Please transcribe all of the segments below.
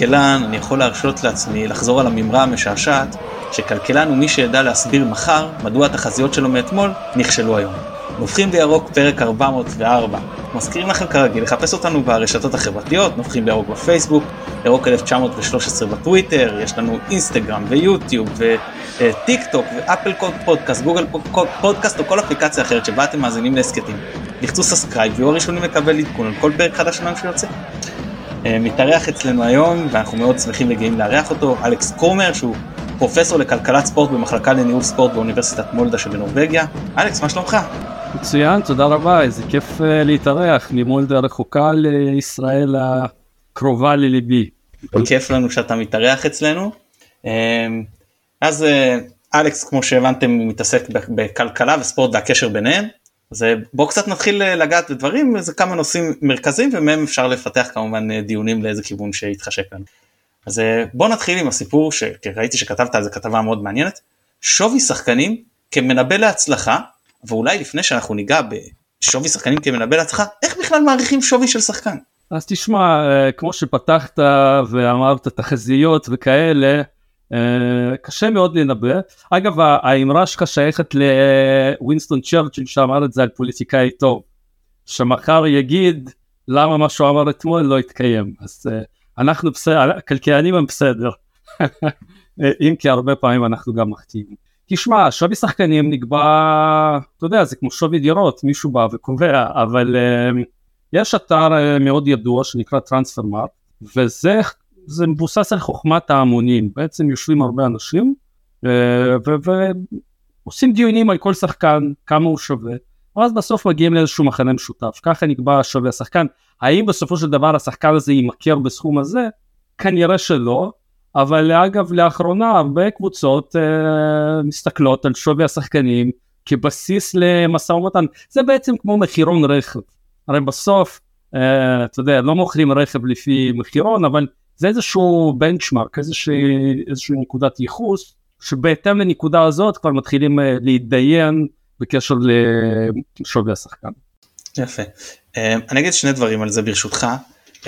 ככלכלן אני יכול להרשות לעצמי לחזור על המימרה המשעשעת שכלכלן הוא מי שידע להסביר מחר מדוע התחזיות שלו מאתמול נכשלו היום. נובחים בירוק פרק 404. מזכירים לכם כרגיל לחפש אותנו ברשתות החברתיות, נובחים בירוק בפייסבוק, ירוק 1913 בטוויטר, יש לנו אינסטגרם ויוטיוב וטיק טוק ואפל פודקאסט, גוגל פודקאסט או כל אפליקציה אחרת שבה אתם מאזינים להסכתים. לחצו subscribe ויהיו הראשונים לקבל עדכון על כל פרק חדש שלנו שיוצא. אה, מתארח אצלנו היום ואנחנו מאוד שמחים וגאים לארח אותו, אלכס קומר שהוא פרופסור לכלכלת ספורט במחלקה לניהול ספורט באוניברסיטת מולדה שבנורבגיה. אלכס, מה שלומך? מצוין, תודה רבה, איזה כיף uh, להתארח ממולדה רחוקה לישראל הקרובה לליבי. כיף לנו שאתה מתארח אצלנו. אמ, אז אה, אלכס, כמו שהבנתם, הוא מתעסק בכלכלה וספורט והקשר ביניהם. אז אה, בואו קצת נתחיל לגעת בדברים, זה כמה נושאים מרכזיים ומהם אפשר לפתח כמובן דיונים לאיזה כיוון שיתחשק לנו. אז בואו נתחיל עם הסיפור שראיתי שכתבת על זה כתבה מאוד מעניינת, שווי שחקנים כמנבא להצלחה ואולי לפני שאנחנו ניגע בשווי שחקנים כמנבא להצלחה, איך בכלל מעריכים שווי של שחקן? אז תשמע, אה, כמו שפתחת ואמרת תחזיות וכאלה, אה, קשה מאוד לנבא. אגב, האמרה שלך שייכת לווינסטון צ'רצ'יל שאמר את זה על פוליטיקאי טוב, שמחר יגיד למה מה שהוא אמר אתמול לא יתקיים. אז אה, אנחנו בסדר, הכלכלנים הם בסדר, אם כי הרבה פעמים אנחנו גם מחטיאים. תשמע, שווי שחקנים נקבע, אתה יודע, זה כמו שווי דירות, מישהו בא וקובע, אבל יש אתר מאוד ידוע שנקרא טרנספרמארט, וזה זה מבוסס על חוכמת ההמונים, בעצם יושבים הרבה אנשים uh, ועושים דיונים על כל שחקן, כמה הוא שווה, ואז בסוף מגיעים לאיזשהו מחנה משותף, ככה נקבע שווי השחקן. האם בסופו של דבר השחקן הזה יימכר בסכום הזה? כנראה שלא, אבל אגב לאחרונה הרבה קבוצות אה, מסתכלות על שווי השחקנים כבסיס למשא ומתן זה בעצם כמו מחירון רכב הרי בסוף אה, אתה יודע לא מוכרים רכב לפי מחירון אבל זה איזשהו בנצ'מארק איזושהי, איזושהי נקודת ייחוס שבהתאם לנקודה הזאת כבר מתחילים אה, להתדיין בקשר לשווי השחקן. יפה. אה, אני אגיד שני דברים על זה ברשותך.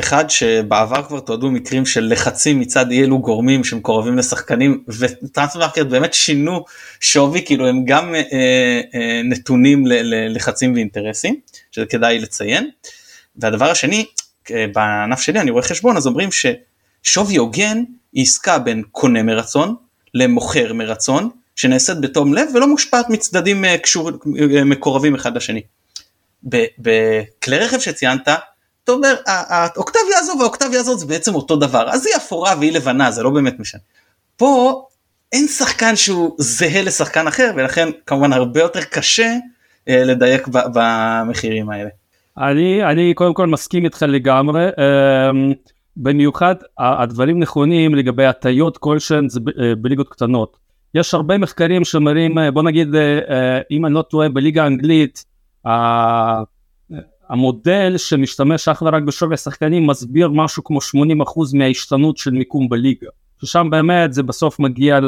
אחד שבעבר כבר תועדו מקרים של לחצים מצד אי אלו גורמים שמקורבים לשחקנים וטרנספרמרקט באמת שינו שווי כאילו הם גם אה, אה, נתונים ללחצים ואינטרסים שזה כדאי לציין. והדבר השני אה, בענף שלי אני רואה חשבון אז אומרים ששווי הוגן היא עסקה בין קונה מרצון למוכר מרצון שנעשית בתום לב ולא מושפעת מצדדים אה, קשור, אה, מקורבים אחד לשני. בכלי רכב שציינת אתה אומר האוקטביה הזו והאוקטביה הזאת זה בעצם אותו דבר אז היא אפורה והיא לבנה זה לא באמת משנה. פה אין שחקן שהוא זהה לשחקן אחר ולכן כמובן הרבה יותר קשה אה, לדייק במחירים האלה. אני אני קודם כל מסכים איתך לגמרי אה, במיוחד הדברים נכונים לגבי הטיות כלשהן זה אה, בליגות קטנות. יש הרבה מחקרים שמראים אה, בוא נגיד אה, אם אני לא טועה בליגה האנגלית המודל שמשתמש אך ורק בשווי השחקנים מסביר משהו כמו 80% מההשתנות של מיקום בליגה ששם באמת זה בסוף מגיע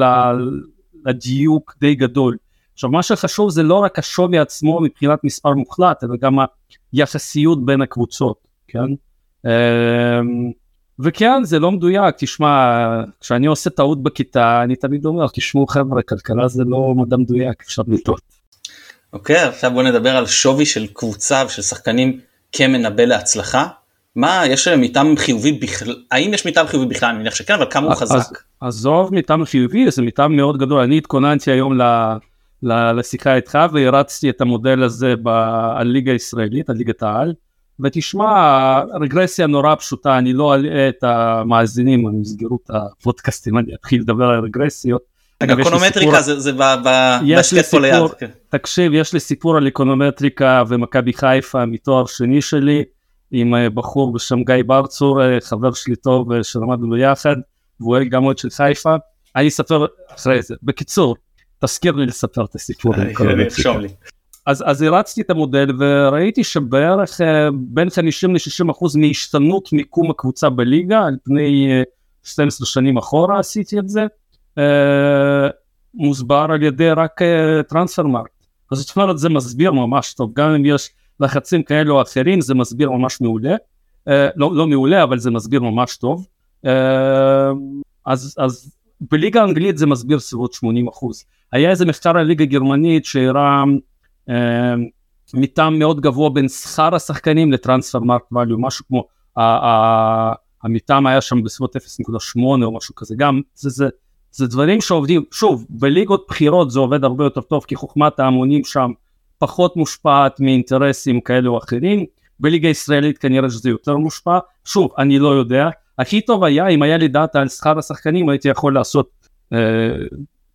לדיוק די גדול. עכשיו מה שחשוב זה לא רק השווי עצמו מבחינת מספר מוחלט אלא גם היחסיות בין הקבוצות כן אמ, וכן זה לא מדויק תשמע כשאני עושה טעות בכיתה אני תמיד אומר תשמעו חבר'ה כלכלה זה לא מדע מדויק אפשר לטעות. אוקיי, עכשיו בוא נדבר על שווי של קבוצה ושל שחקנים כמנבא להצלחה. מה, יש מטעם חיובי בכלל, האם יש מטעם חיובי בכלל? אני מניח שכן, אבל כמה הוא חזק? עזוב מטעם חיובי, זה מטעם מאוד גדול. אני התכוננתי היום ל... לשיחה איתך והרצתי את המודל הזה בליגה הישראלית, על ליגת העל. ותשמע, רגרסיה נורא פשוטה, אני לא אלאה את המאזינים, הם יסגרו את הפודקאסטים, אני אתחיל לדבר על רגרסיות. אגב, אקונומטריקה זה, זה בהסכת פה ליד. כן. תקשיב, יש לי סיפור על אקונומטריקה ומכבי חיפה מתואר שני שלי, עם אה, בחור בשם גיא ברצור, אה, חבר שלי טוב אה, שלמדנו ביחד, והוא גם עוד של חיפה. אני אספר אחרי זה. בקיצור, תזכיר לי לספר את הסיפור. אז, אז הרצתי את המודל וראיתי שבערך בין 50 ל-60 אחוז מהשתנות מיקום הקבוצה בליגה על פני 12 שנים אחורה עשיתי את זה. אה, מוסבר על ידי רק אה, טרנספרמרק. אז זאת אומרת זה מסביר ממש טוב, גם אם יש לחצים כאלו או אחרים זה מסביר ממש מעולה, אה, לא, לא מעולה אבל זה מסביר ממש טוב. אז, אז בליגה האנגלית זה מסביר סביבות 80 אחוז. היה איזה מחקר על ליגה גרמנית שהראה מתאם מאוד גבוה בין שכר השחקנים לטרנספר מרק ואליו, משהו כמו המתאם היה שם בסביבות 0.8 או משהו כזה, גם זה, זה, זה דברים שעובדים, שוב, בליגות בחירות זה עובד הרבה יותר טוב כי חוכמת ההמונים שם פחות מושפעת מאינטרסים כאלה או אחרים, בליגה הישראלית כנראה שזה יותר מושפע, שוב, אני לא יודע, הכי טוב היה אם היה לי דאטה על שכר השחקנים הייתי יכול לעשות אה,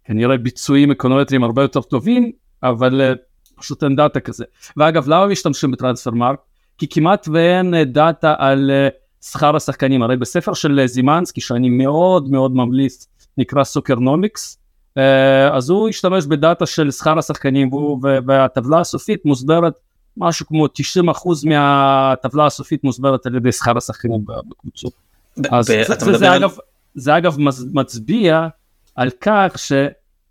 כנראה ביצועים אקונומטריים הרבה יותר טובים, אבל אה, פשוט אין דאטה כזה. ואגב, למה משתמשים בטרנספרמרקט? כי כמעט ואין אה, דאטה על אה, שכר השחקנים, הרי בספר של אה, זימנסקי שאני מאוד מאוד ממליץ, נקרא סוקרנומיקס, אז הוא השתמש בדאטה של שכר השחקנים והטבלה הסופית מוסברת משהו כמו 90% מהטבלה הסופית מוסברת על ידי שכר השחקנים בקבוצות. אז זה, אגב, זה אגב מצביע על כך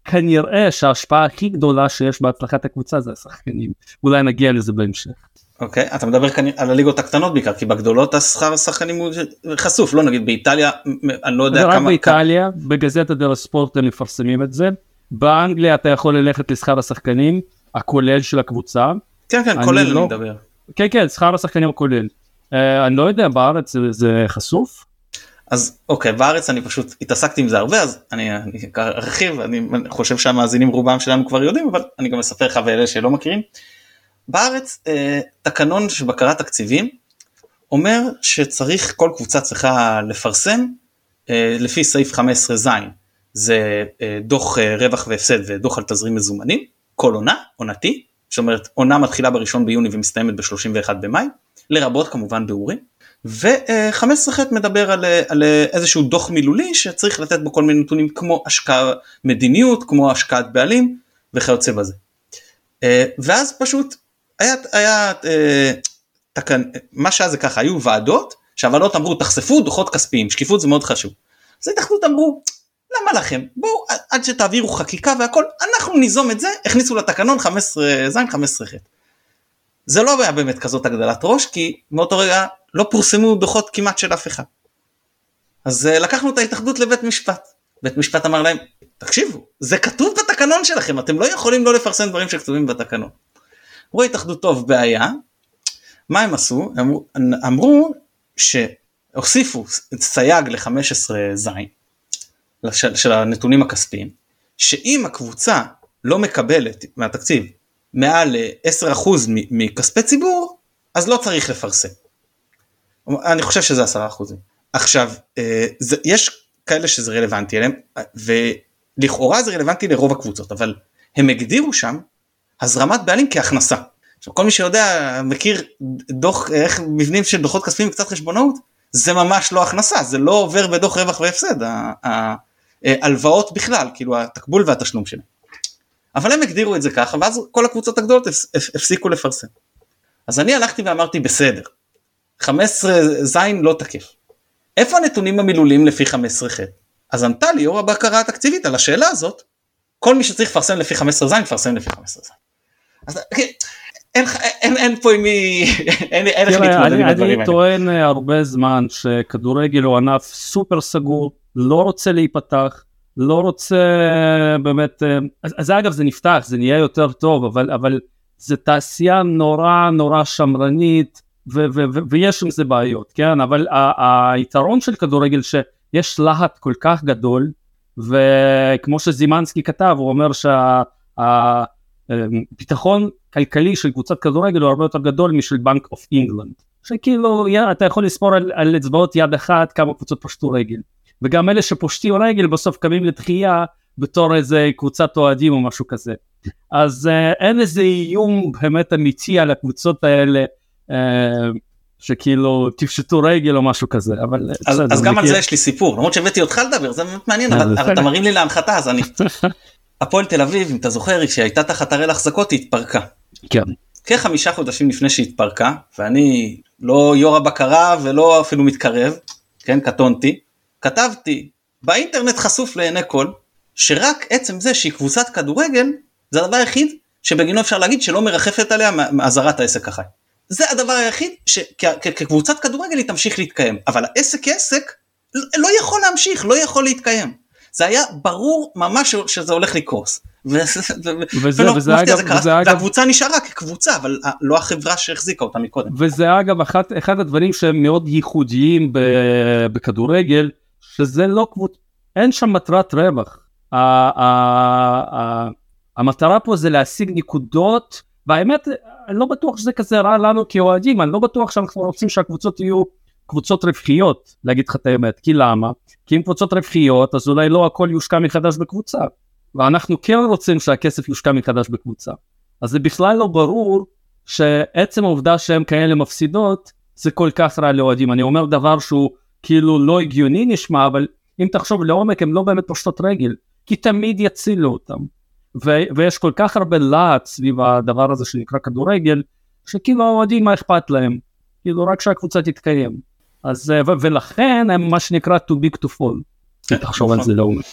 שכנראה שההשפעה הכי גדולה שיש בהצלחת הקבוצה זה השחקנים אולי נגיע לזה בהמשך. אוקיי okay, אתה מדבר כאן על הליגות הקטנות בעיקר כי בגדולות השכר השחקנים הוא חשוף לא נגיד באיטליה אני לא יודע כמה. רק באיטליה בגזטה דל הספורט הם מפרסמים את זה באנגליה אתה יכול ללכת לשכר השחקנים הכולל של הקבוצה. כן כן כולל אני לא... מדבר. כן כן שכר השחקנים הכולל. Uh, אני לא יודע בארץ זה, זה חשוף. אז אוקיי בארץ אני פשוט התעסקתי עם זה הרבה אז אני, אני ארחיב אני חושב שהמאזינים רובם שלנו כבר יודעים אבל אני גם אספר לך ואלה שלא מכירים. בארץ אה, תקנון של בקרת תקציבים אומר שצריך כל קבוצה צריכה לפרסם אה, לפי סעיף 15 ז' זה אה, דוח אה, רווח והפסד ודוח על תזרים מזומנים כל עונה עונתי זאת אומרת עונה מתחילה בראשון ביוני ומסתיימת ב-31 במאי לרבות כמובן ביאורים. ו-15ח מדבר על, על איזשהו דוח מילולי שצריך לתת בו כל מיני נתונים כמו השקעה מדיניות, כמו השקעת בעלים וכיוצא בזה. אה, ואז פשוט היה, היה אה, תקן, מה שהיה זה ככה, היו ועדות שהוועדות אמרו תחשפו דוחות כספיים, שקיפות זה מאוד חשוב. אז ההתאחדות אמרו למה לכם בואו עד שתעבירו חקיקה והכל אנחנו ניזום את זה הכניסו לתקנון 15 ז' 15 ח'. זה לא היה באמת כזאת הגדלת ראש כי מאותו רגע לא פורסמו דוחות כמעט של אף אחד. אז uh, לקחנו את ההתאחדות לבית משפט. בית משפט אמר להם, תקשיבו, זה כתוב בתקנון שלכם, אתם לא יכולים לא לפרסם דברים שכתובים בתקנון. אמרו ההתאחדות טוב בעיה, מה הם עשו? אמרו, אמרו שהוסיפו סייג ל-15 ז' של, של הנתונים הכספיים, שאם הקבוצה לא מקבלת מהתקציב מעל 10% מכספי ציבור, אז לא צריך לפרסם. אני חושב שזה 10%. עכשיו, אה, יש כאלה שזה רלוונטי אליהם, ולכאורה זה רלוונטי לרוב הקבוצות, אבל הם הגדירו שם הזרמת בעלים כהכנסה. עכשיו כל מי שיודע, מכיר דוח, איך מבנים של דוחות כספיים וקצת חשבונאות, זה ממש לא הכנסה, זה לא עובר בדוח רווח והפסד, ההלוואות בכלל, כאילו התקבול והתשלום שלהם. אבל הם הגדירו את זה ככה ואז כל הקבוצות הגדולות הפסיקו לפרסם. אז אני הלכתי ואמרתי בסדר, 15 ז' לא תקף. איפה הנתונים המילוליים לפי 15 ח'? אז ענתה לי יו"ר הבקרה התקציבית על השאלה הזאת, כל מי שצריך לפרסם לפי 15 ז' יפרסם לפי 15 ז'. אז אין, אין, אין פה עם מי, אין, אין איך להתמודד עם הדברים האלה. אני טוען הרבה זמן שכדורגל הוא ענף סופר סגור, לא רוצה להיפתח, לא רוצה באמת, אה, אז, אז אגב זה נפתח, זה נהיה יותר טוב, אבל, אבל זה תעשייה נורא נורא שמרנית, ו- ו- ו- ויש עם זה בעיות, כן? אבל היתרון של כדורגל שיש להט כל כך גדול, וכמו שזימנסקי כתב, הוא אומר שהביטחון שה- כלכלי של קבוצת כדורגל הוא הרבה יותר גדול משל Bank of England. שכאילו אתה יכול לספור על, על אצבעות יד אחת כמה קבוצות פשטו רגל. וגם אלה שפושטים רגל בסוף קמים לתחייה בתור איזה קבוצת אוהדים או משהו כזה. אז uh, אין איזה איום באמת אמיתי על הקבוצות האלה uh, שכאילו תפשטו רגל או משהו כזה אבל אז, אז גם. על זה יש לי סיפור למרות שהבאתי אותך לדבר זה באמת מעניין אבל, אבל אתה מרים לי להנחתה אז אני הפועל תל אביב אם אתה זוכר שהייתה תחת הראל החזקות היא התפרקה. כן. כחמישה חודשים לפני שהתפרקה ואני לא יו"ר הבקרה ולא אפילו מתקרב כן קטונתי כתבתי באינטרנט חשוף לעיני כל שרק עצם זה שהיא קבוצת כדורגל זה הדבר היחיד שבגינו אפשר להגיד שלא מרחפת עליה מאזהרת העסק החי. זה הדבר היחיד שכקבוצת כדורגל היא תמשיך להתקיים אבל העסק כעסק לא יכול להמשיך, לא יכול להתקיים. זה היה ברור ממש שזה הולך לקרוס. וזה, ולא, וזה אגב, זה וזה אגב, והקבוצה נשארה כקבוצה, אבל לא החברה שהחזיקה אותה מקודם. וזה אגב אחת, אחד הדברים שהם מאוד ייחודיים בכדורגל, שזה לא קבוצה, אין שם מטרת רווח. המטרה פה זה להשיג נקודות, והאמת, אני לא בטוח שזה כזה רע לנו כאוהדים, אני לא בטוח שאנחנו רוצים שהקבוצות יהיו קבוצות רווחיות, להגיד לך את האמת, כי למה? כי אם קבוצות רווחיות, אז אולי לא הכל יושקע מחדש בקבוצה. ואנחנו כן רוצים שהכסף יושקע מחדש בקבוצה. אז זה בכלל לא ברור שעצם העובדה שהן כאלה מפסידות זה כל כך רע לאוהדים. אני אומר דבר שהוא כאילו לא הגיוני נשמע, אבל אם תחשוב לעומק הם לא באמת פושטות רגל, כי תמיד יצילו אותם. ו- ויש כל כך הרבה להט סביב הדבר הזה שנקרא כדורגל, שכאילו האוהדים מה אכפת להם, כאילו רק שהקבוצה תתקיים. אז ו- ולכן הם מה שנקרא too big to fall. כן, תחשוב על נכון. זה לעומק.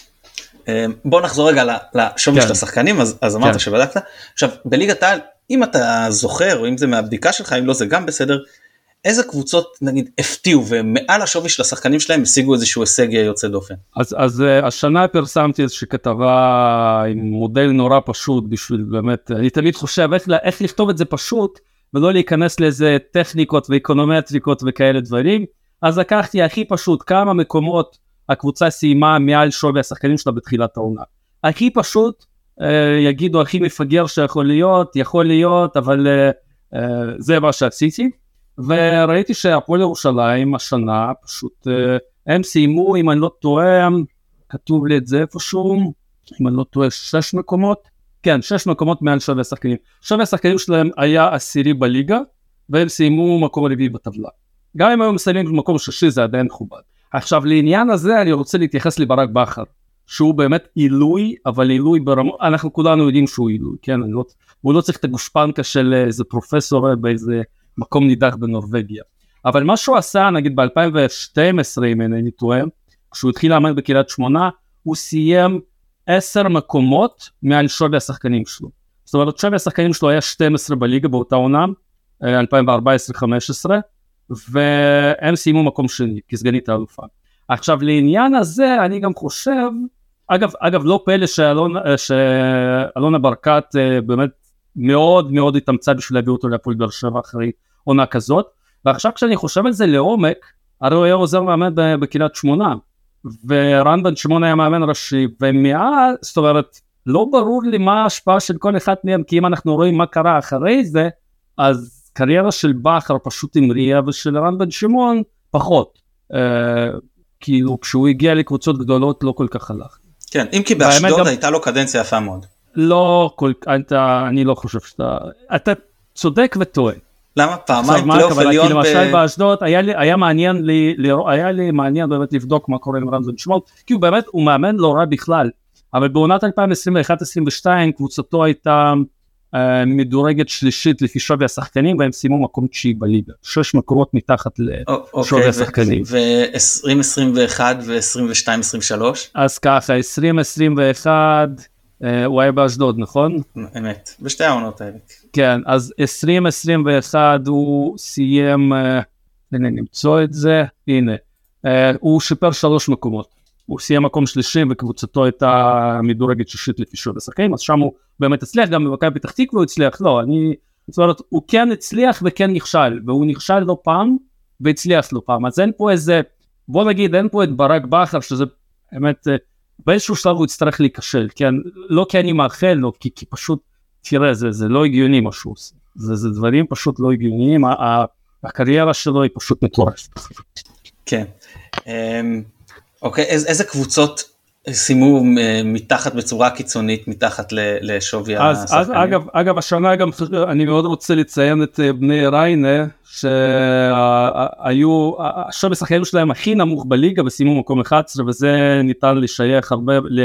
אמ, בוא נחזור רגע לשווי של כן. השחקנים אז, אז אמרת כן. שבדקת עכשיו בליגת העל אם אתה זוכר או אם זה מהבדיקה שלך אם לא זה גם בסדר איזה קבוצות נגיד הפתיעו ומעל השווי של השחקנים שלהם השיגו איזשהו הישג יוצא דופן. אז, אז uh, השנה פרסמתי איזושהי כתבה עם מודל נורא פשוט בשביל באמת אני תמיד חושב איך, איך לכתוב את זה פשוט ולא להיכנס לאיזה טכניקות ואקונומטריקות וכאלה דברים אז לקחתי הכי פשוט כמה מקומות הקבוצה סיימה מעל שווי השחקנים שלה בתחילת העונה. הכי פשוט אה, יגידו הכי מפגר שיכול להיות יכול להיות אבל אה, אה, זה מה שעשיתי וראיתי שהפועל ירושלים השנה פשוט אה, הם סיימו אם אני לא טועה כתוב לי את זה איפשהו אם אני לא טועה שש מקומות. כן שש מקומות מעל שווי השחקנים שווי השחקנים שלהם היה עשירי בליגה והם סיימו מקום רביעי בטבלה. גם אם היו מסיימים במקום שישי זה עדיין מכובד. עכשיו לעניין הזה אני רוצה להתייחס לברק בכר שהוא באמת עילוי אבל עילוי ברמות אנחנו כולנו יודעים שהוא עילוי כן? לא, הוא לא צריך את הגושפנקה של איזה פרופסור באיזה מקום נידח בנורבגיה אבל מה שהוא עשה נגיד ב2012 אם אינני טועה כשהוא התחיל לאמן בקריית שמונה הוא סיים 10 מקומות מעל שווי השחקנים שלו זאת אומרת שווי השחקנים שלו היה 12 בליגה באותה עונה 2014-2015 והם סיימו מקום שני כסגנית האלופה. עכשיו לעניין הזה אני גם חושב, אגב, אגב לא פלא שאלונה, שאלונה ברקת אה, באמת מאוד מאוד התאמצה בשביל להביא אותו להפועל באר שבע אחרי עונה כזאת, ועכשיו כשאני חושב על זה לעומק, הרי הוא היה עוזר מאמן בקריית שמונה, ורן בן שמעון היה מאמן ראשי, ומאז, זאת אומרת, לא ברור לי מה ההשפעה של כל אחד מהם, כי אם אנחנו רואים מה קרה אחרי זה, אז קריירה של בכר פשוט המריאה ושל רן בן שמעון פחות. אה, כאילו כשהוא הגיע לקבוצות גדולות לא כל כך הלך. כן, אם כי באשדוד גם... הייתה לו קדנציה יפה מאוד. לא כל אתה אני לא חושב שאתה אתה צודק וטועה. למה פעמיים פלייאוף עליון? כי למשל באשדוד היה לי היה מעניין לי היה לי מעניין באמת לבדוק מה קורה עם בן שמעון כי הוא באמת הוא מאמן לא רע בכלל אבל בעונת 2021-2022 קבוצתו הייתה אה, מדורגת שלישית לפי שווי השחקנים והם סיימו מקום תשיעי בליגה שש מקומות מתחת לשווי אוקיי, השחקנים. ו-2021 ו-22 23? אז ככה 2021 אה, הוא היה באשדוד נכון? אמת בשתי העונות האלה. כן אז 2021 הוא סיים אה, הנה נמצוא את זה הנה הוא שיפר שלוש מקומות. הוא סיים מקום שלישי וקבוצתו הייתה מדורגת שישית לפי שווי השחקנים אז שם הוא באמת הצליח גם במכבי פתח תקווה הוא הצליח לא אני זאת אומרת הוא כן הצליח וכן נכשל והוא נכשל לא פעם והצליח לא פעם אז אין פה איזה בוא נגיד אין פה את ברק בכר שזה באמת אה, באיזשהו שלב הוא יצטרך להיכשל כן לא כי אני מאחל לו כי, כי פשוט תראה זה זה לא הגיוני מה שהוא עושה זה, זה דברים פשוט לא הגיוניים הקריירה שלו היא פשוט מטורפת. כן. אמ, אוקיי איזה קבוצות סיימו אה, מתחת בצורה קיצונית מתחת לשווי השחקנים. אז אגב, אגב השנה גם אני מאוד רוצה לציין את אה, בני ריינה שהיו השווי השחקנים שלהם הכי נמוך בליגה וסיימו מקום 11 וזה ניתן לשייך הרבה ל...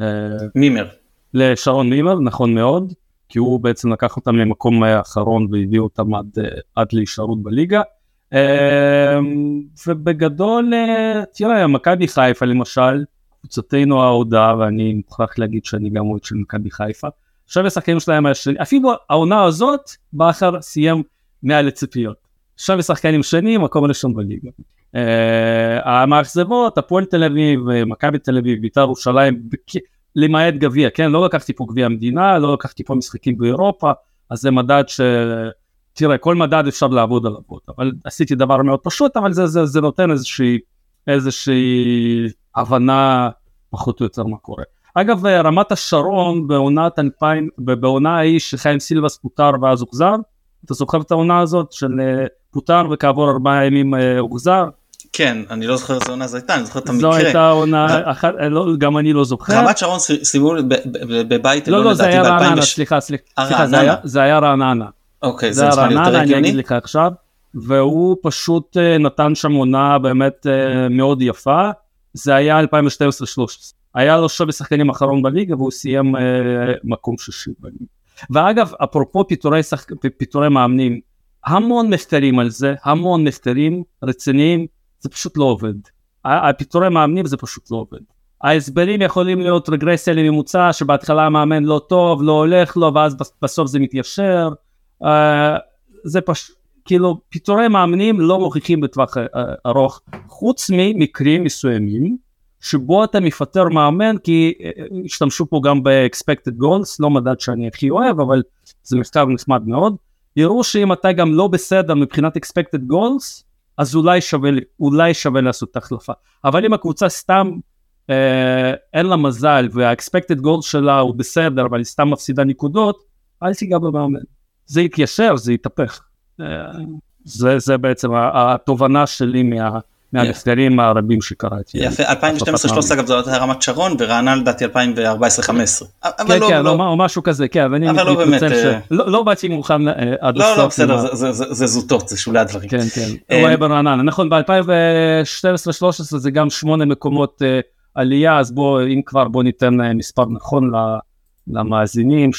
אה, מימר. לשרון מימר נכון מאוד כי הוא בעצם לקח אותם למקום האחרון והביא אותם עד, עד להישארות בליגה. ובגדול תראה מכבי חיפה למשל קבוצתנו האהודה ואני מוכרח להגיד שאני גם אוהד של מכבי חיפה. עכשיו השחקנים שלהם השני אפילו העונה הזאת בכר סיים מעל לציפיות. עכשיו השחקנים שני מקום ראשון בליגה. המאכזבות, הפועל תל אביב, מכבי תל אביב, בית"ר ירושלים, למעט גביע, כן? לא לקחתי פה גביע המדינה, לא לקחתי פה משחקים באירופה, אז זה מדד ש... תראה, כל מדד אפשר לעבוד עליו, אבל עשיתי דבר מאוד פשוט, אבל זה, זה, זה נותן איזושהי, איזושהי הבנה פחות או יותר מה קורה. אגב, רמת השרון בעונת 2000, בעונה ההיא שחיים סילבס פוטר ואז הוחזר, אתה זוכר את העונה הזאת של אה, פוטר וכעבור ארבעה ימים אה, הוחזר? כן, אני לא זוכר איזה עונה זו הייתה, אני זוכר את המקרה. זו הייתה עונה אחת, לא, גם אני לא זוכר. רמת שרון סיימו בבית לא, לא, זה היה רעננה, סליחה, סליחה, זה היה רעננה. אוקיי, זה נשמע לי יותר הגיוני. אני אגיד לך עכשיו, והוא פשוט אה, נתן שם עונה באמת מאוד יפה, זה היה 2012-2013. היה לו שווי שחקנים אחרון בליגה והוא סיים מקום שישי בליגה. ואגב, אפרופו פיטורי, שח... פיטורי מאמנים, המון מחקרים על זה, המון מחקרים רציניים, זה פשוט לא עובד. הפיטורי מאמנים זה פשוט לא עובד. ההסברים יכולים להיות רגרסיה לממוצע שבהתחלה המאמן לא טוב, לא הולך לו ואז בסוף זה מתיישר. זה פשוט, כאילו פיטורי מאמנים לא מוכיחים בטווח uh, ארוך, חוץ ממקרים מסוימים שבו אתה מפטר מאמן כי אה, השתמשו פה גם ב-expected goals, לא מדד שאני הכי אוהב, אבל זה מחקר נחמד מאוד. יראו שאם אתה גם לא בסדר מבחינת expected goals, אז אולי שווה, אולי שווה לעשות את ההחלפה. אבל אם הקבוצה סתם אה, אין לה מזל וה-expected goals שלה הוא בסדר, אבל היא סתם מפסידה נקודות, אל תיגע במאמן. זה יתיישר, זה יתהפך. אה, זה, זה בעצם התובנה שלי מה... מהמחקרים הרבים שקראתי. יפה, 2012-2013 אגב זאת רמת שרון ורעננה לדעתי 2014-2015. כן, לא, כן, לא. או משהו כזה, כן, אבל לא באמת, אה, לא באתי מוכן אה, עד הסוף. לא, לא, בסדר, זה זוטות, זה שולי הדברים. כן, כן, הוא היה ברעננה, נכון, ב-2012-2013 זה גם שמונה מקומות אה, עלייה, אז בוא, אם כבר בוא ניתן מספר נכון למאזינים,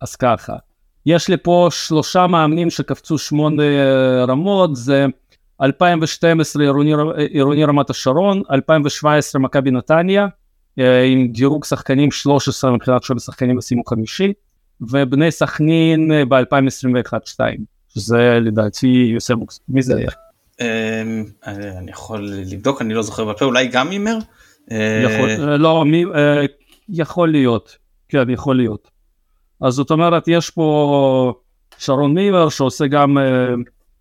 אז ככה. יש לי פה שלושה מאמנים שקפצו שמונה רמות, זה 2012 עירוני, עירוני רמת השרון, 2017 מכבי נתניה, אה, עם דירוג שחקנים 13 מבחינת שווי שחקנים עשינו חמישי, ובני סכנין אה, ב-2021-2, שזה לדעתי יוסף בוקס, מי זה היה? אמ, אני יכול לבדוק, אני לא זוכר בפה, אולי גם מימר? לא, יכול להיות, כן, יכול להיות. אז זאת אומרת, יש פה שרון מימר שעושה גם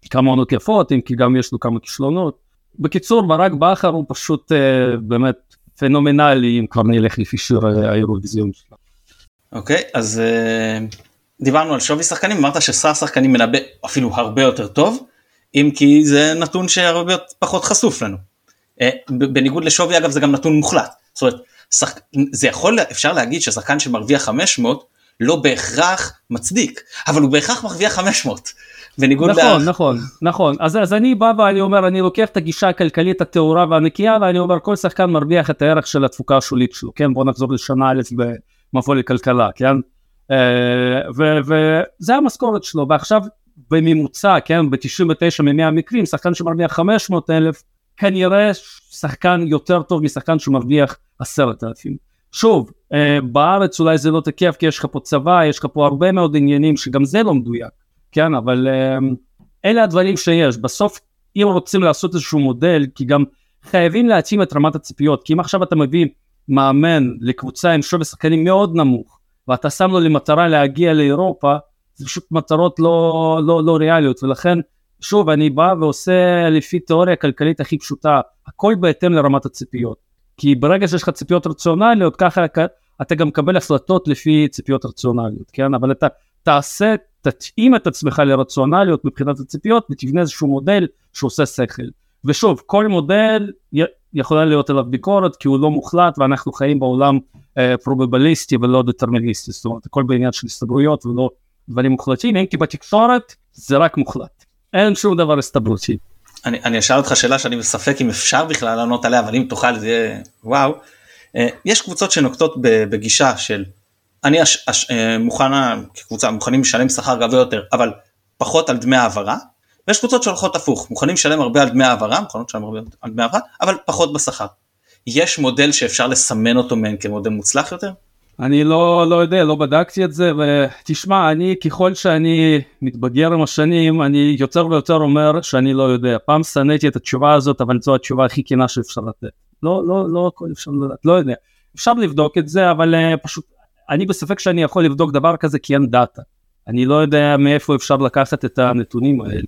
כמה עונות יפות, אם כי גם יש לו כמה כישלונות. בקיצור, ברק בכר הוא פשוט uh, באמת פנומנלי, אם כבר נלך לפי שיר האירוויזיון שלו. אוקיי, אז דיברנו על שווי שחקנים, אמרת ששר שחקנים מנבא אפילו הרבה יותר טוב, אם כי זה נתון שהרבה פחות חשוף לנו. בניגוד לשווי אגב זה גם נתון מוחלט. זאת אומרת, שח... זה יכול, אפשר להגיד ששחקן שמרוויח 500 לא בהכרח מצדיק, אבל הוא בהכרח מרוויח 500. בניגוד נכון, לה... נכון, נכון, אז, אז אני בא ואני אומר, אני לוקח את הגישה הכלכלית הטהורה והנקייה ואני אומר, כל שחקן מרוויח את הערך של התפוקה השולית שלו, כן, בוא נחזור לשנה א' במבוא לכלכלה, כן, אה, וזה המשכורת שלו, ועכשיו בממוצע, כן, ב-99 מ-100 מקרים, שחקן שמרוויח 500 אלף, כנראה שחקן יותר טוב משחקן שמרוויח 10,000. שוב, אה, בארץ אולי זה לא תקף כי יש לך פה צבא, יש לך פה הרבה מאוד עניינים שגם זה לא מדויק. כן, אבל אמ, אלה הדברים שיש. בסוף, אם רוצים לעשות איזשהו מודל, כי גם חייבים להתאים את רמת הציפיות, כי אם עכשיו אתה מביא מאמן לקבוצה עם שווי שחקנים מאוד נמוך, ואתה שם לו למטרה להגיע לאירופה, זה פשוט מטרות לא, לא, לא ריאליות, ולכן, שוב, אני בא ועושה לפי תיאוריה כלכלית הכי פשוטה, הכל בהתאם לרמת הציפיות. כי ברגע שיש לך ציפיות רציונליות, ככה אתה גם מקבל החלטות לפי ציפיות רציונליות, כן? אבל אתה תעשה תתאים את עצמך לרציונליות מבחינת הציפיות ותבנה איזשהו מודל שעושה שכל. ושוב, כל מודל יכולה להיות עליו ביקורת כי הוא לא מוחלט ואנחנו חיים בעולם אה, פרובבליסטי ולא דטרמיניסטי, זאת אומרת הכל בעניין של הסתברויות ולא דברים מוחלטים, אם כי בתקשורת זה רק מוחלט, אין שום דבר הסתברותי. אני, אני אשאל אותך שאלה שאני בספק אם אפשר בכלל לענות עליה אבל אם תוכל זה יהיה וואו. אה, יש קבוצות שנוקטות בגישה של אני אש, אש, אה, מוכנה כקבוצה מוכנים לשלם שכר גבוה יותר אבל פחות על דמי העברה ויש קבוצות שהולכות הפוך מוכנים לשלם הרבה על דמי העברה מוכנות לשלם הרבה על דמי העברה אבל פחות בשכר. יש מודל שאפשר לסמן אותו מהן כמודל מוצלח יותר? אני לא לא יודע לא בדקתי את זה ותשמע אני ככל שאני מתבגר עם השנים אני יותר ויותר אומר שאני לא יודע. פעם שנאתי את התשובה הזאת אבל זו התשובה הכי כנה שאפשר לתת. לא לא לא הכל אפשר לדעת לא יודע. אפשר לבדוק את זה אבל uh, פשוט אני בספק שאני יכול לבדוק דבר כזה כי אין דאטה. אני לא יודע מאיפה אפשר לקחת את הנתונים האלה.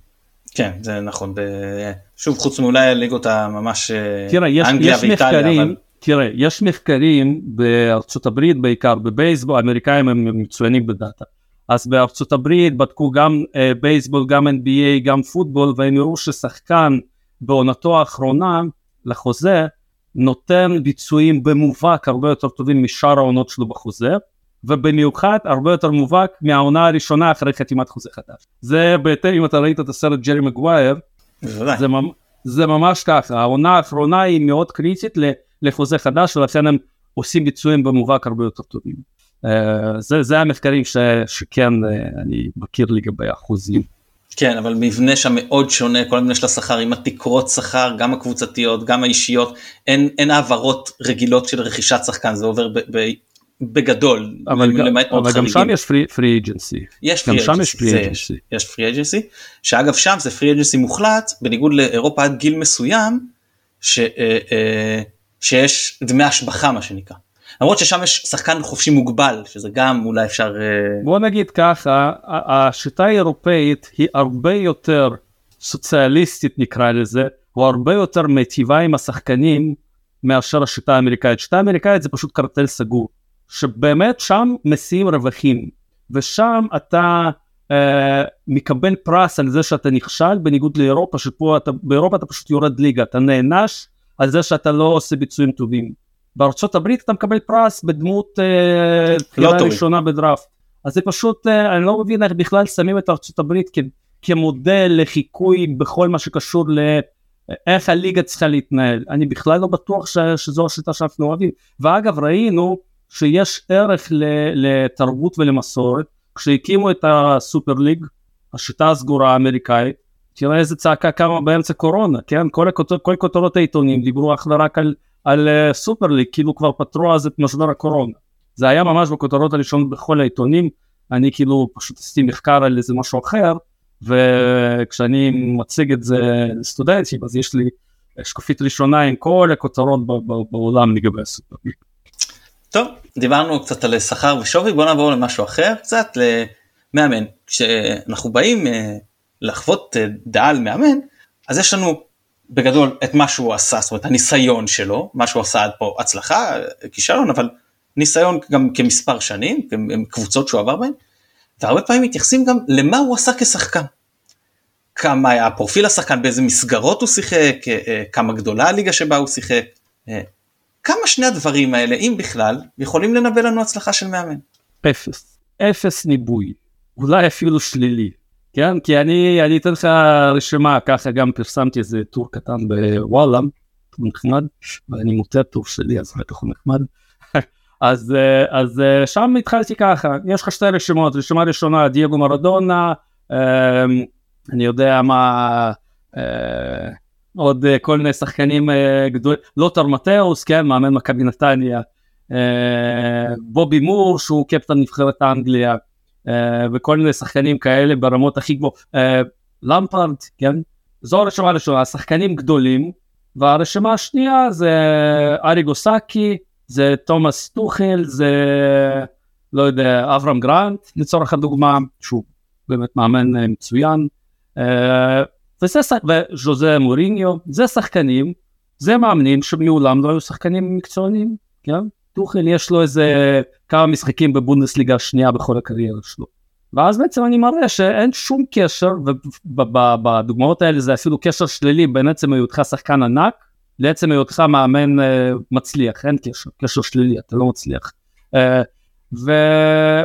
כן זה נכון. ב... שוב חוץ מאולי הליגות הממש אה, תראה, יש, יש מחקרים, אבל... תראה יש מחקרים בארצות הברית בעיקר בבייסבול האמריקאים הם מצוינים בדאטה. אז בארצות הברית בדקו גם uh, בייסבול גם NBA גם פוטבול והם הראו ששחקן בעונתו האחרונה לחוזה נותן ביצועים במובהק הרבה יותר טובים משאר העונות שלו בחוזה ובמיוחד הרבה יותר מובהק מהעונה הראשונה אחרי חתימת חוזה חדש. זה בהתאם אם אתה ראית את הסרט ג'רי מגווייר זה, זה ממש ככה. העונה האחרונה היא מאוד קריטית לחוזה חדש ולכן הם עושים ביצועים במובהק הרבה יותר טובים. Uh, זה, זה המחקרים ש, שכן uh, אני מכיר לגבי אחוזים. כן אבל מבנה שם מאוד שונה כל המבנה של השכר עם התקרות שכר גם הקבוצתיות גם האישיות אין, אין העברות רגילות של רכישת שחקן זה עובר ב, ב, בגדול אבל, למעט אבל מאוד גם שם יש פרי אג'נסי יש פרי אג'נסי יש פרי אג'נסי שאגב שם זה פרי אג'נסי מוחלט בניגוד לאירופה עד גיל מסוים ש, אה, אה, שיש דמי השבחה מה שנקרא. למרות ששם יש שחקן חופשי מוגבל שזה גם אולי אפשר אה, בוא נגיד ככה השיטה האירופאית היא הרבה יותר סוציאליסטית נקרא לזה הוא הרבה יותר מיטיבה עם השחקנים מאשר השיטה האמריקאית שיטה האמריקאית זה פשוט קרטל סגור שבאמת שם משיאים רווחים ושם אתה uh, מקבל פרס על זה שאתה נכשל בניגוד לאירופה שפה אתה באירופה אתה פשוט יורד ליגה אתה נענש על זה שאתה לא עושה ביצועים טובים. בארצות הברית אתה מקבל פרס בדמות uh, לא ראשונה בדראפט. אז זה פשוט uh, אני לא מבין איך בכלל שמים את ארצות הברית כ- כמודל לחיקוי בכל מה שקשור לאיך הליגה צריכה להתנהל. אני בכלל לא בטוח ש- שזו השיטה שאנחנו אוהבים. ואגב ראינו שיש ערך לתרבות ולמסורת. כשהקימו את הסופר ליג השיטה הסגורה האמריקאית תראה איזה צעקה קמה באמצע קורונה כן כל, הכותר, כל כותרות העיתונים דיברו אך ורק על, על uh, סופר ליג כאילו כבר פתרו אז את משבר הקורונה זה היה ממש בכותרות הראשונות בכל העיתונים אני כאילו פשוט עשיתי מחקר על איזה משהו אחר וכשאני מציג את זה לסטודנטים אז יש לי שקופית ראשונה עם כל הכותרות בעולם לגבי הסופר ליג. טוב, דיברנו קצת על שכר ושווי, בוא נעבור למשהו אחר קצת, למאמן. כשאנחנו באים אה, לחוות אה, דעה על מאמן, אז יש לנו בגדול את מה שהוא עשה, זאת אומרת הניסיון שלו, מה שהוא עשה עד פה הצלחה, כישלון, אבל ניסיון גם כמספר שנים, קבוצות שהוא עבר בהן, והרבה פעמים מתייחסים גם למה הוא עשה כשחקן. כמה היה פרופיל השחקן, באיזה מסגרות הוא שיחק, אה, כמה גדולה הליגה שבה הוא שיחק. כמה שני הדברים האלה, אם בכלל, יכולים לנבא לנו הצלחה של מאמן? אפס. אפס ניבוי. אולי אפילו שלילי. כן? כי אני, אני אתן לך רשימה, ככה גם פרסמתי איזה טור קטן בוואלה, טור נחמד, ואני מוצא טור שלי, אז בטח הוא נחמד. אז, אז שם התחלתי ככה, יש לך שתי רשימות, רשימה ראשונה דייגו מרדונה, אמ, אני יודע מה, אה, עוד אה, כל מיני שחקנים אה, גדולים, לוטר מטאוס, כן, מאמן מכבי נתניה, בובי מור שהוא קפטן נבחרת אנגליה, uh, וכל מיני שחקנים כאלה ברמות הכי גבוהות, uh, למפרד, כן, זו הרשימה הראשונה, שחקנים גדולים, והרשימה השנייה זה ארי גוסקי, זה תומאס טוחל, זה לא יודע, אברהם גרנט לצורך הדוגמה, שהוא באמת מאמן מצוין. וזה שח... וז'וזה מוריניו, זה שחקנים, זה מאמנים שמעולם לא היו שחקנים מקצוענים, כן? טוחל יש לו איזה כמה משחקים בבונדסליגה השנייה בכל הקריירה שלו. ואז בעצם אני מראה שאין שום קשר, ובדוגמאות האלה זה אפילו קשר שלילי בין עצם היותך שחקן ענק לעצם היותך מאמן uh, מצליח, אין קשר, קשר שלילי, אתה לא מצליח. Uh, ו,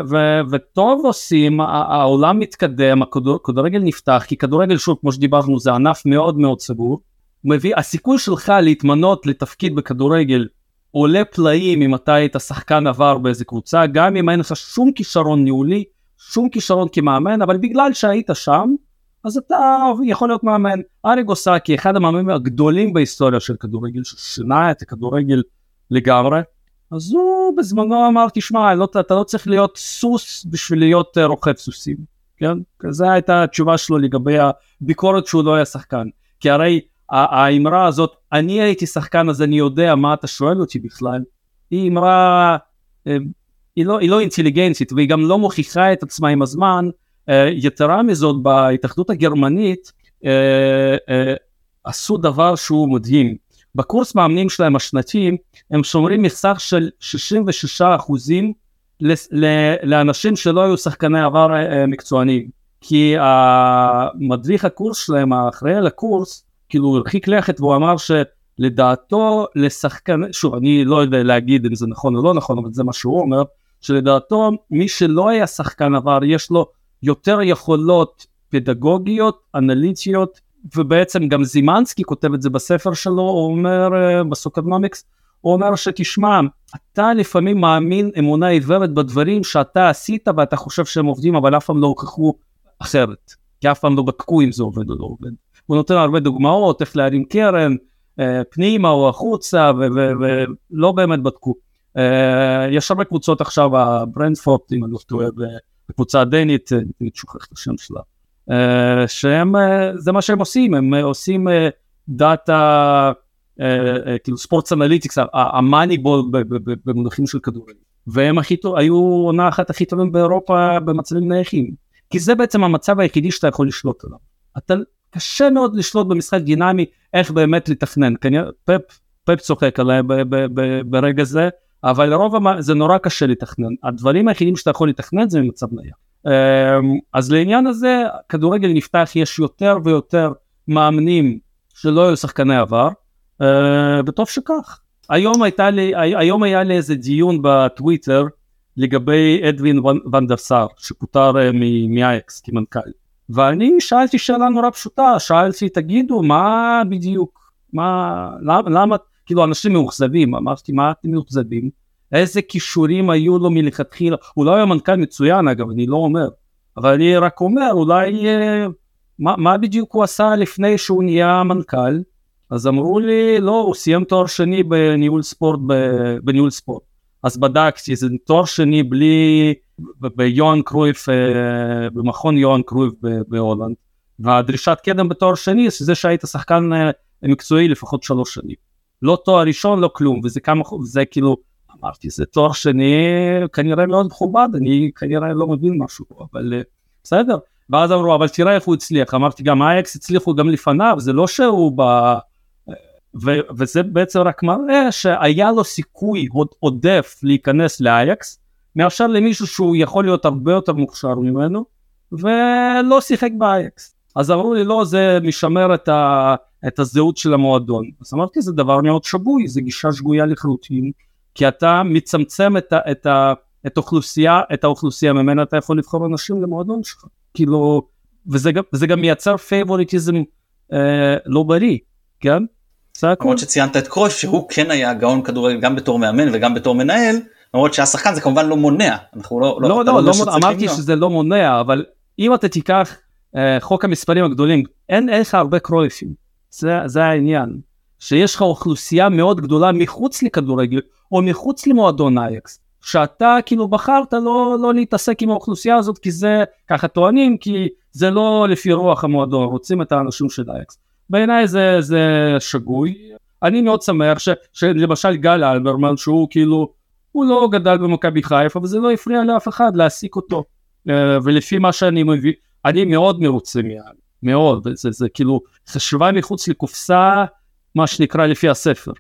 ו, וטוב עושים, העולם מתקדם, הכדורגל נפתח, כי כדורגל שוב כמו שדיברנו זה ענף מאוד מאוד סגור, הסיכוי שלך להתמנות לתפקיד בכדורגל עולה פלאים אם אתה היית שחקן עבר באיזה קבוצה, גם אם אין לך שום כישרון ניהולי, שום כישרון כמאמן, אבל בגלל שהיית שם, אז אתה יכול להיות מאמן. ארי גוסקי, אחד המאמנים הגדולים בהיסטוריה של כדורגל, ששינה את הכדורגל לגמרי, אז הוא בזמנו אמר תשמע לא, אתה לא צריך להיות סוס בשביל להיות רוכב סוסים. כן? זו הייתה התשובה שלו לגבי הביקורת שהוא לא היה שחקן. כי הרי האמרה הזאת אני הייתי שחקן אז אני יודע מה אתה שואל אותי בכלל. היא אמרה היא לא, היא לא אינטליגנטית והיא גם לא מוכיחה את עצמה עם הזמן. יתרה מזאת בהתאחדות הגרמנית עשו דבר שהוא מדהים. בקורס מאמנים שלהם השנתי הם שומרים מסך של 66 אחוזים לאנשים שלא היו שחקני עבר אה, מקצוענים. כי המדריך הקורס שלהם האחראי על הקורס כאילו הרחיק לכת והוא אמר שלדעתו לשחקן שוב אני לא יודע להגיד אם זה נכון או לא נכון אבל זה מה שהוא אומר שלדעתו מי שלא היה שחקן עבר יש לו יותר יכולות פדגוגיות אנליטיות ובעצם גם זימנסקי כותב את זה בספר שלו, הוא אומר אה, בסוקרנומיקס, הוא אומר שתשמע, אתה לפעמים מאמין אמונה עיוורת בדברים שאתה עשית ואתה חושב שהם עובדים אבל אף פעם לא הוכחו אחרת, כי אף פעם לא בדקו אם זה עובד או לא עובד. הוא נותן הרבה דוגמאות איך להרים קרן אה, פנימה או החוצה ולא באמת בדקו. אה, יש הרבה קבוצות עכשיו, הברנדפורט אם אני לא טועה, בקבוצה הדנית, אני שוכח את השם שלה. אה, שהם אה, זה מה שהם עושים הם אה, עושים דאטה כאילו sports analytics ה Moneyball במונחים של כדורגל והם הכי טוב היו עונה אחת הכי טובים באירופה במצבים נייחים כי זה בעצם המצב היחידי שאתה יכול לשלוט עליו. אתה קשה מאוד לשלוט במשחק דינמי איך באמת לתכנן כנראה פפ פפ צוחק עליהם ברגע זה אבל לרוב זה נורא קשה לתכנן הדברים היחידים שאתה יכול לתכנן זה ממצב נייח. אמ, אז לעניין הזה כדורגל נפתח יש יותר ויותר מאמנים שלא היו שחקני עבר אה, וטוב שכך. היום לי היום היה לי איזה דיון בטוויטר לגבי אדווין ונדר סאר שפוטר אה, מאייקס כמנכ"ל ואני שאלתי שאלה נורא פשוטה שאלתי תגידו מה בדיוק מה למה, למה כאילו אנשים מאוכזבים? אמרתי מה אתם מאוכזבים? איזה כישורים היו לו מלכתחילה, הוא לא היה מנכ"ל מצוין אגב, אני לא אומר, אבל אני רק אומר אולי אה, מה, מה בדיוק הוא עשה לפני שהוא נהיה מנכ"ל, אז אמרו לי לא, הוא סיים תואר שני בניהול ספורט, בניהול ספורט, אז בדקתי, זה תואר שני בלי, ביוהאן קרויף, אה, במכון יוהאן קרויף בהולנד, והדרישת קדם בתואר שני זה שהיית שחקן אה, מקצועי לפחות שלוש שנים, לא תואר ראשון לא כלום, וזה כמה, זה כאילו אמרתי זה תואר שני כנראה מאוד מכובד אני כנראה לא מבין משהו אבל אה, בסדר. ואז אמרו אבל תראה איך הוא הצליח. אמרתי גם אייקס הצליחו גם לפניו זה לא שהוא ב... ו- וזה בעצם רק מראה שהיה לו סיכוי עוד עודף להיכנס לאייקס מאשר למישהו שהוא יכול להיות הרבה יותר מוכשר ממנו ולא שיחק באייקס. אז אמרו לי לא זה משמר את, ה- את הזהות של המועדון. אז אמרתי זה דבר מאוד שגוי זה גישה שגויה לחלוטין כי אתה מצמצם את, ה, את, ה, את, האוכלוסייה, את האוכלוסייה ממנה אתה יכול לבחור אנשים למועדון שלך, כאילו, וזה וזה גם מייצר favoritism אה, לא בריא, כן? למרות שציינת את קרויף שהוא כן היה גאון כדורגל גם בתור מאמן וגם בתור מנהל, למרות שהיה שחקן זה כמובן לא מונע, אנחנו לא, לא, לא, לא, לא, לא אמרתי שזה לא מונע, אבל אם אתה תיקח אה, חוק המספרים הגדולים, אין לך הרבה קרויפים, זה, זה העניין. שיש לך אוכלוסייה מאוד גדולה מחוץ לכדורגל או מחוץ למועדון אייקס שאתה כאילו בחרת לא, לא להתעסק עם האוכלוסייה הזאת כי זה ככה טוענים כי זה לא לפי רוח המועדון רוצים את האנשים של אייקס בעיניי זה, זה שגוי. אני מאוד שמח ש, שלמשל גל אלברמן שהוא כאילו הוא לא גדל במכבי חיפה וזה לא הפריע לאף אחד להעסיק אותו. אה, ולפי מה שאני מבין אני מאוד מרוצה מאוד. זה, זה כאילו חשיבה מחוץ לקופסה מה שנקרא לפי הספר.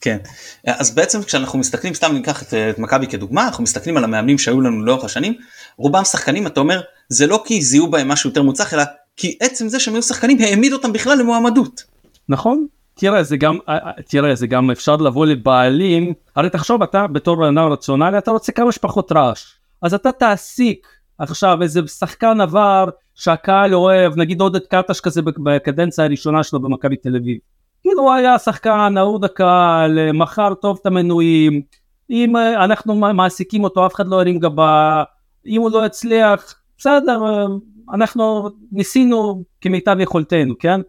כן, אז בעצם כשאנחנו מסתכלים, סתם ניקח את, את מכבי כדוגמה, אנחנו מסתכלים על המאמנים שהיו לנו לאורך השנים, רובם שחקנים, אתה אומר, זה לא כי זיהו בהם משהו יותר מוצלח, אלא כי עצם זה שהם היו שחקנים העמיד אותם בכלל למועמדות. נכון, תראה זה גם, אה, אה, תראה זה גם אפשר לבוא לבעלים, הרי תחשוב אתה בתור נער רציונלי אתה רוצה כמה שפחות רעש, אז אתה תעסיק עכשיו איזה שחקן עבר שהקהל אוהב, נגיד עודד קטש כזה בקדנציה הראשונה שלו במכבי תל אביב. כאילו הוא היה שחקן אהוד הקהל, מכר טוב את המנויים, אם אה, אנחנו מעסיקים אותו אף אחד לא ירים גבה, אם הוא לא יצליח, בסדר, אה, אנחנו ניסינו כמיטב יכולתנו, כן?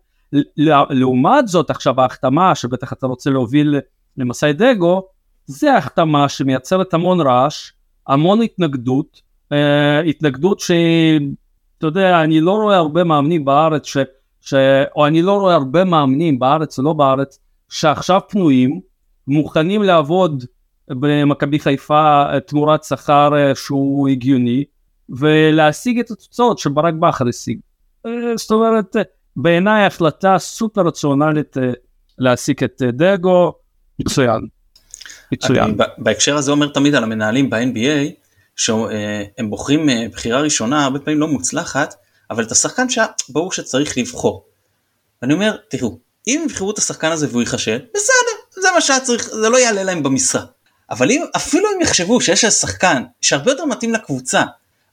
לעומת זאת עכשיו ההחתמה שבטח אתה רוצה להוביל למסאי דגו, זה החתמה שמייצרת המון רעש, המון התנגדות, אה, התנגדות שהיא, אתה יודע, אני לא רואה הרבה מאמנים בארץ, ש, ש, או אני לא רואה הרבה מאמנים בארץ או לא בארץ, שעכשיו פנויים, מוכנים לעבוד במכבי חיפה תמורת שכר אה, שהוא הגיוני, ולהשיג את התוצאות שברק בכר השיג. אה, זאת אומרת, בעיניי החלטה סופר רציונלית אה, להעסיק את דגו, מצוין. מצוין. אני בהקשר הזה אומר תמיד על המנהלים ב-NBA, שהם בוחרים בחירה ראשונה, הרבה פעמים לא מוצלחת, אבל את השחקן שברור שצריך לבחור. אני אומר, תראו, אם יבחרו את השחקן הזה והוא ייחשב, בסדר, זה מה שהיה צריך, זה לא יעלה להם במשרה. אבל אם, אפילו אם יחשבו שיש שחקן שהרבה יותר מתאים לקבוצה,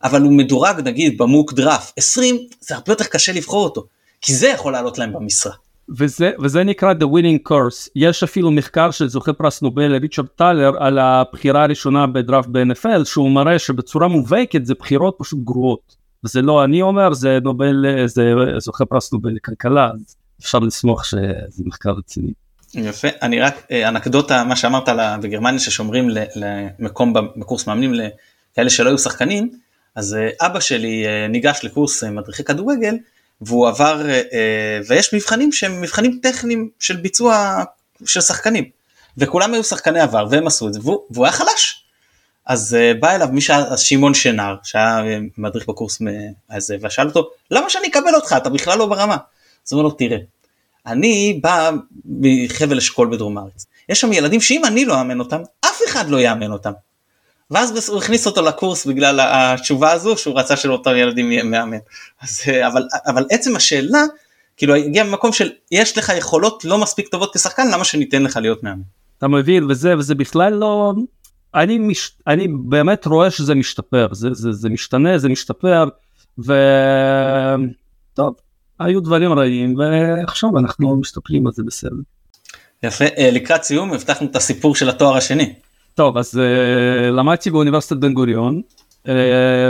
אבל הוא מדורג נגיד ב mock draft 20, זה הרבה יותר קשה לבחור אותו, כי זה יכול לעלות להם במשרה. וזה, וזה נקרא The Winner's Curse. יש אפילו מחקר של זוכה פרס נובל ריצ'רד טלר על הבחירה הראשונה בדראפט ב-NFL שהוא מראה שבצורה מובהקת זה בחירות פשוט גרועות. וזה לא אני אומר זה נובל זה זוכה פרס נובל לכלכלה אז אפשר לסמוך שזה מחקר רציני. יפה אני רק אה, אנקדוטה מה שאמרת בגרמניה ששומרים למקום בקורס מאמנים לכאלה שלא היו שחקנים אז אה, אבא שלי אה, ניגש לקורס מדריכי כדורגל והוא עבר ויש מבחנים שהם מבחנים טכניים של ביצוע של שחקנים וכולם היו שחקני עבר והם עשו את זה והוא, היה חלש אז בא אליו מי שהיה שמעון שנר שהיה מדריך בקורס הזה ושאל אותו למה שאני אקבל אותך אתה בכלל לא ברמה. אז הוא אומר לו תראה אני בא מחבל אשכול בדרום הארץ. יש שם ילדים שאם אני לא אאמן אותם, אף אחד לא יאמן אותם. ואז הוא הכניס אותו לקורס בגלל התשובה הזו שהוא רצה שלאותם ילדים יהיה מאמן. אז, אבל, אבל עצם השאלה, כאילו הגיע ממקום של יש לך יכולות לא מספיק טובות כשחקן, למה שניתן לך להיות מאמן? אתה מבין וזה וזה בכלל לא אני מש... אני באמת רואה שזה משתפר זה, זה, זה משתנה זה משתפר וטוב היו דברים רעים ועכשיו אנחנו מסתכלים על זה בסדר. יפה אה, לקראת סיום הבטחנו את הסיפור של התואר השני. טוב אז uh, למדתי באוניברסיטת בן גוריון uh,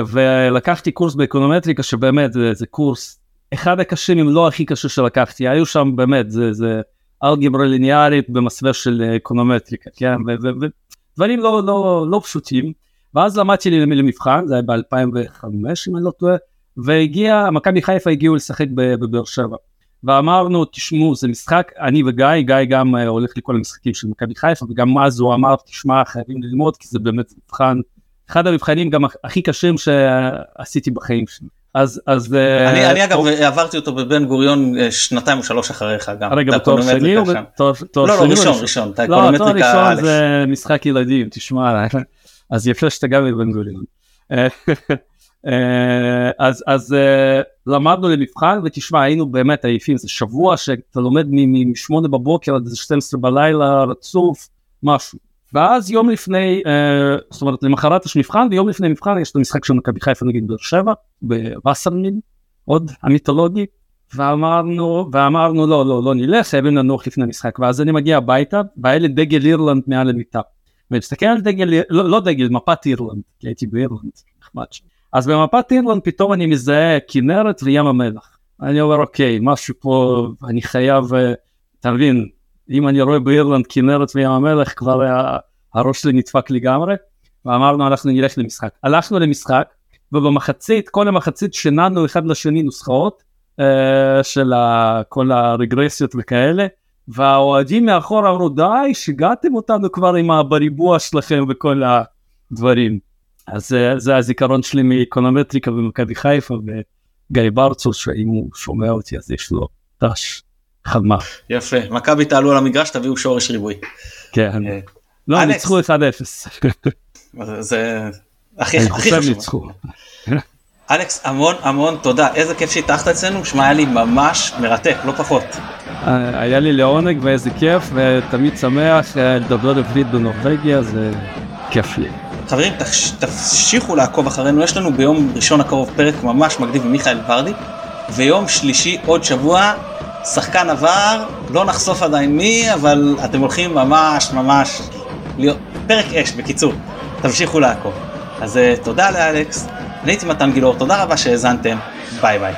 ולקחתי קורס באקונומטריקה שבאמת זה, זה קורס אחד הקשים אם לא הכי קשה שלקחתי. היו שם באמת זה, זה אלגברה ליניארית במסווה של אקונומטריקה כן? ודברים לא, לא, לא פשוטים. ואז למדתי למבחן זה היה ב2005 אם אני לא טועה והגיע מכבי חיפה הגיעו לשחק בבאר שבע. ואמרנו תשמעו זה משחק אני וגיא גיא גם uh, הולך לכל המשחקים של מכבי חיפה וגם אז הוא אמר תשמע חייבים ללמוד כי זה באמת מבחן אחד המבחנים גם הכי קשים שעשיתי בחיים שלי. אז אז אה, אני, uh, אני אגב או... עברתי אותו בבן גוריון uh, שנתיים או שלוש אחריך גם. רגע בתואר שני או בתואר לא לא ראשון ראשון. לא תואר ראשון זה משחק ילדים תשמע אז יפה שאתה גם בבן גוריון. אה, אז אז אה, למדנו למבחן ותשמע היינו באמת עייפים זה שבוע שאתה לומד מ-8 בבוקר עד 12 בלילה רצוף משהו ואז יום לפני אה, זאת אומרת למחרת יש מבחן ויום לפני מבחן יש את המשחק של מכבי חיפה נגיד באר שבע בווסרמין עוד המיתולוגי ואמרנו ואמרנו לא לא לא נלך חייבים לנוח לפני המשחק ואז אני מגיע הביתה והיה לי דגל אירלנד מעל המיטה. ומסתכל על דגל לא, לא דגל מפת אירלנד כי הייתי באירלנד נחמד שם. אז במפת אירלנד פתאום אני מזהה כנרת וים המלח. אני אומר אוקיי משהו פה אני חייב אה, אתה מבין אם אני רואה באירלנד כנרת וים המלח כבר הראש שלי נדפק לגמרי ואמרנו אנחנו נלך למשחק הלכנו למשחק ובמחצית כל המחצית שיננו אחד לשני נוסחאות uh, של כל הרגרסיות וכאלה והאוהדים מאחור אמרו די שיגעתם אותנו כבר עם הבריבוע שלכם וכל הדברים. אז זה הזיכרון שלי מאקונומטריקה במכבי חיפה וגיא ברצור שאם הוא שומע אותי אז יש לו תש חלמה. יפה מכבי תעלו על המגרש תביאו שורש ריבוי. כן. אה, לא ניצחו 1-0. זה הכי חשוב. אלכס המון המון תודה איזה כיף שהתארחת אצלנו שמע היה לי ממש מרתק לא פחות. אה, היה לי לעונג ואיזה כיף ותמיד שמח אה, לדבר עברית בנורבגיה זה כיף לי. חברים, תמשיכו לעקוב אחרינו, יש לנו ביום ראשון הקרוב פרק ממש מגניב עם מיכאל ורדי, ויום שלישי עוד שבוע, שחקן עבר, לא נחשוף עדיין מי, אבל אתם הולכים ממש ממש להיות, פרק אש בקיצור, תמשיכו לעקוב. אז uh, תודה לאלכס, אני הייתי מתן גילאור, תודה רבה שהאזנתם, ביי ביי.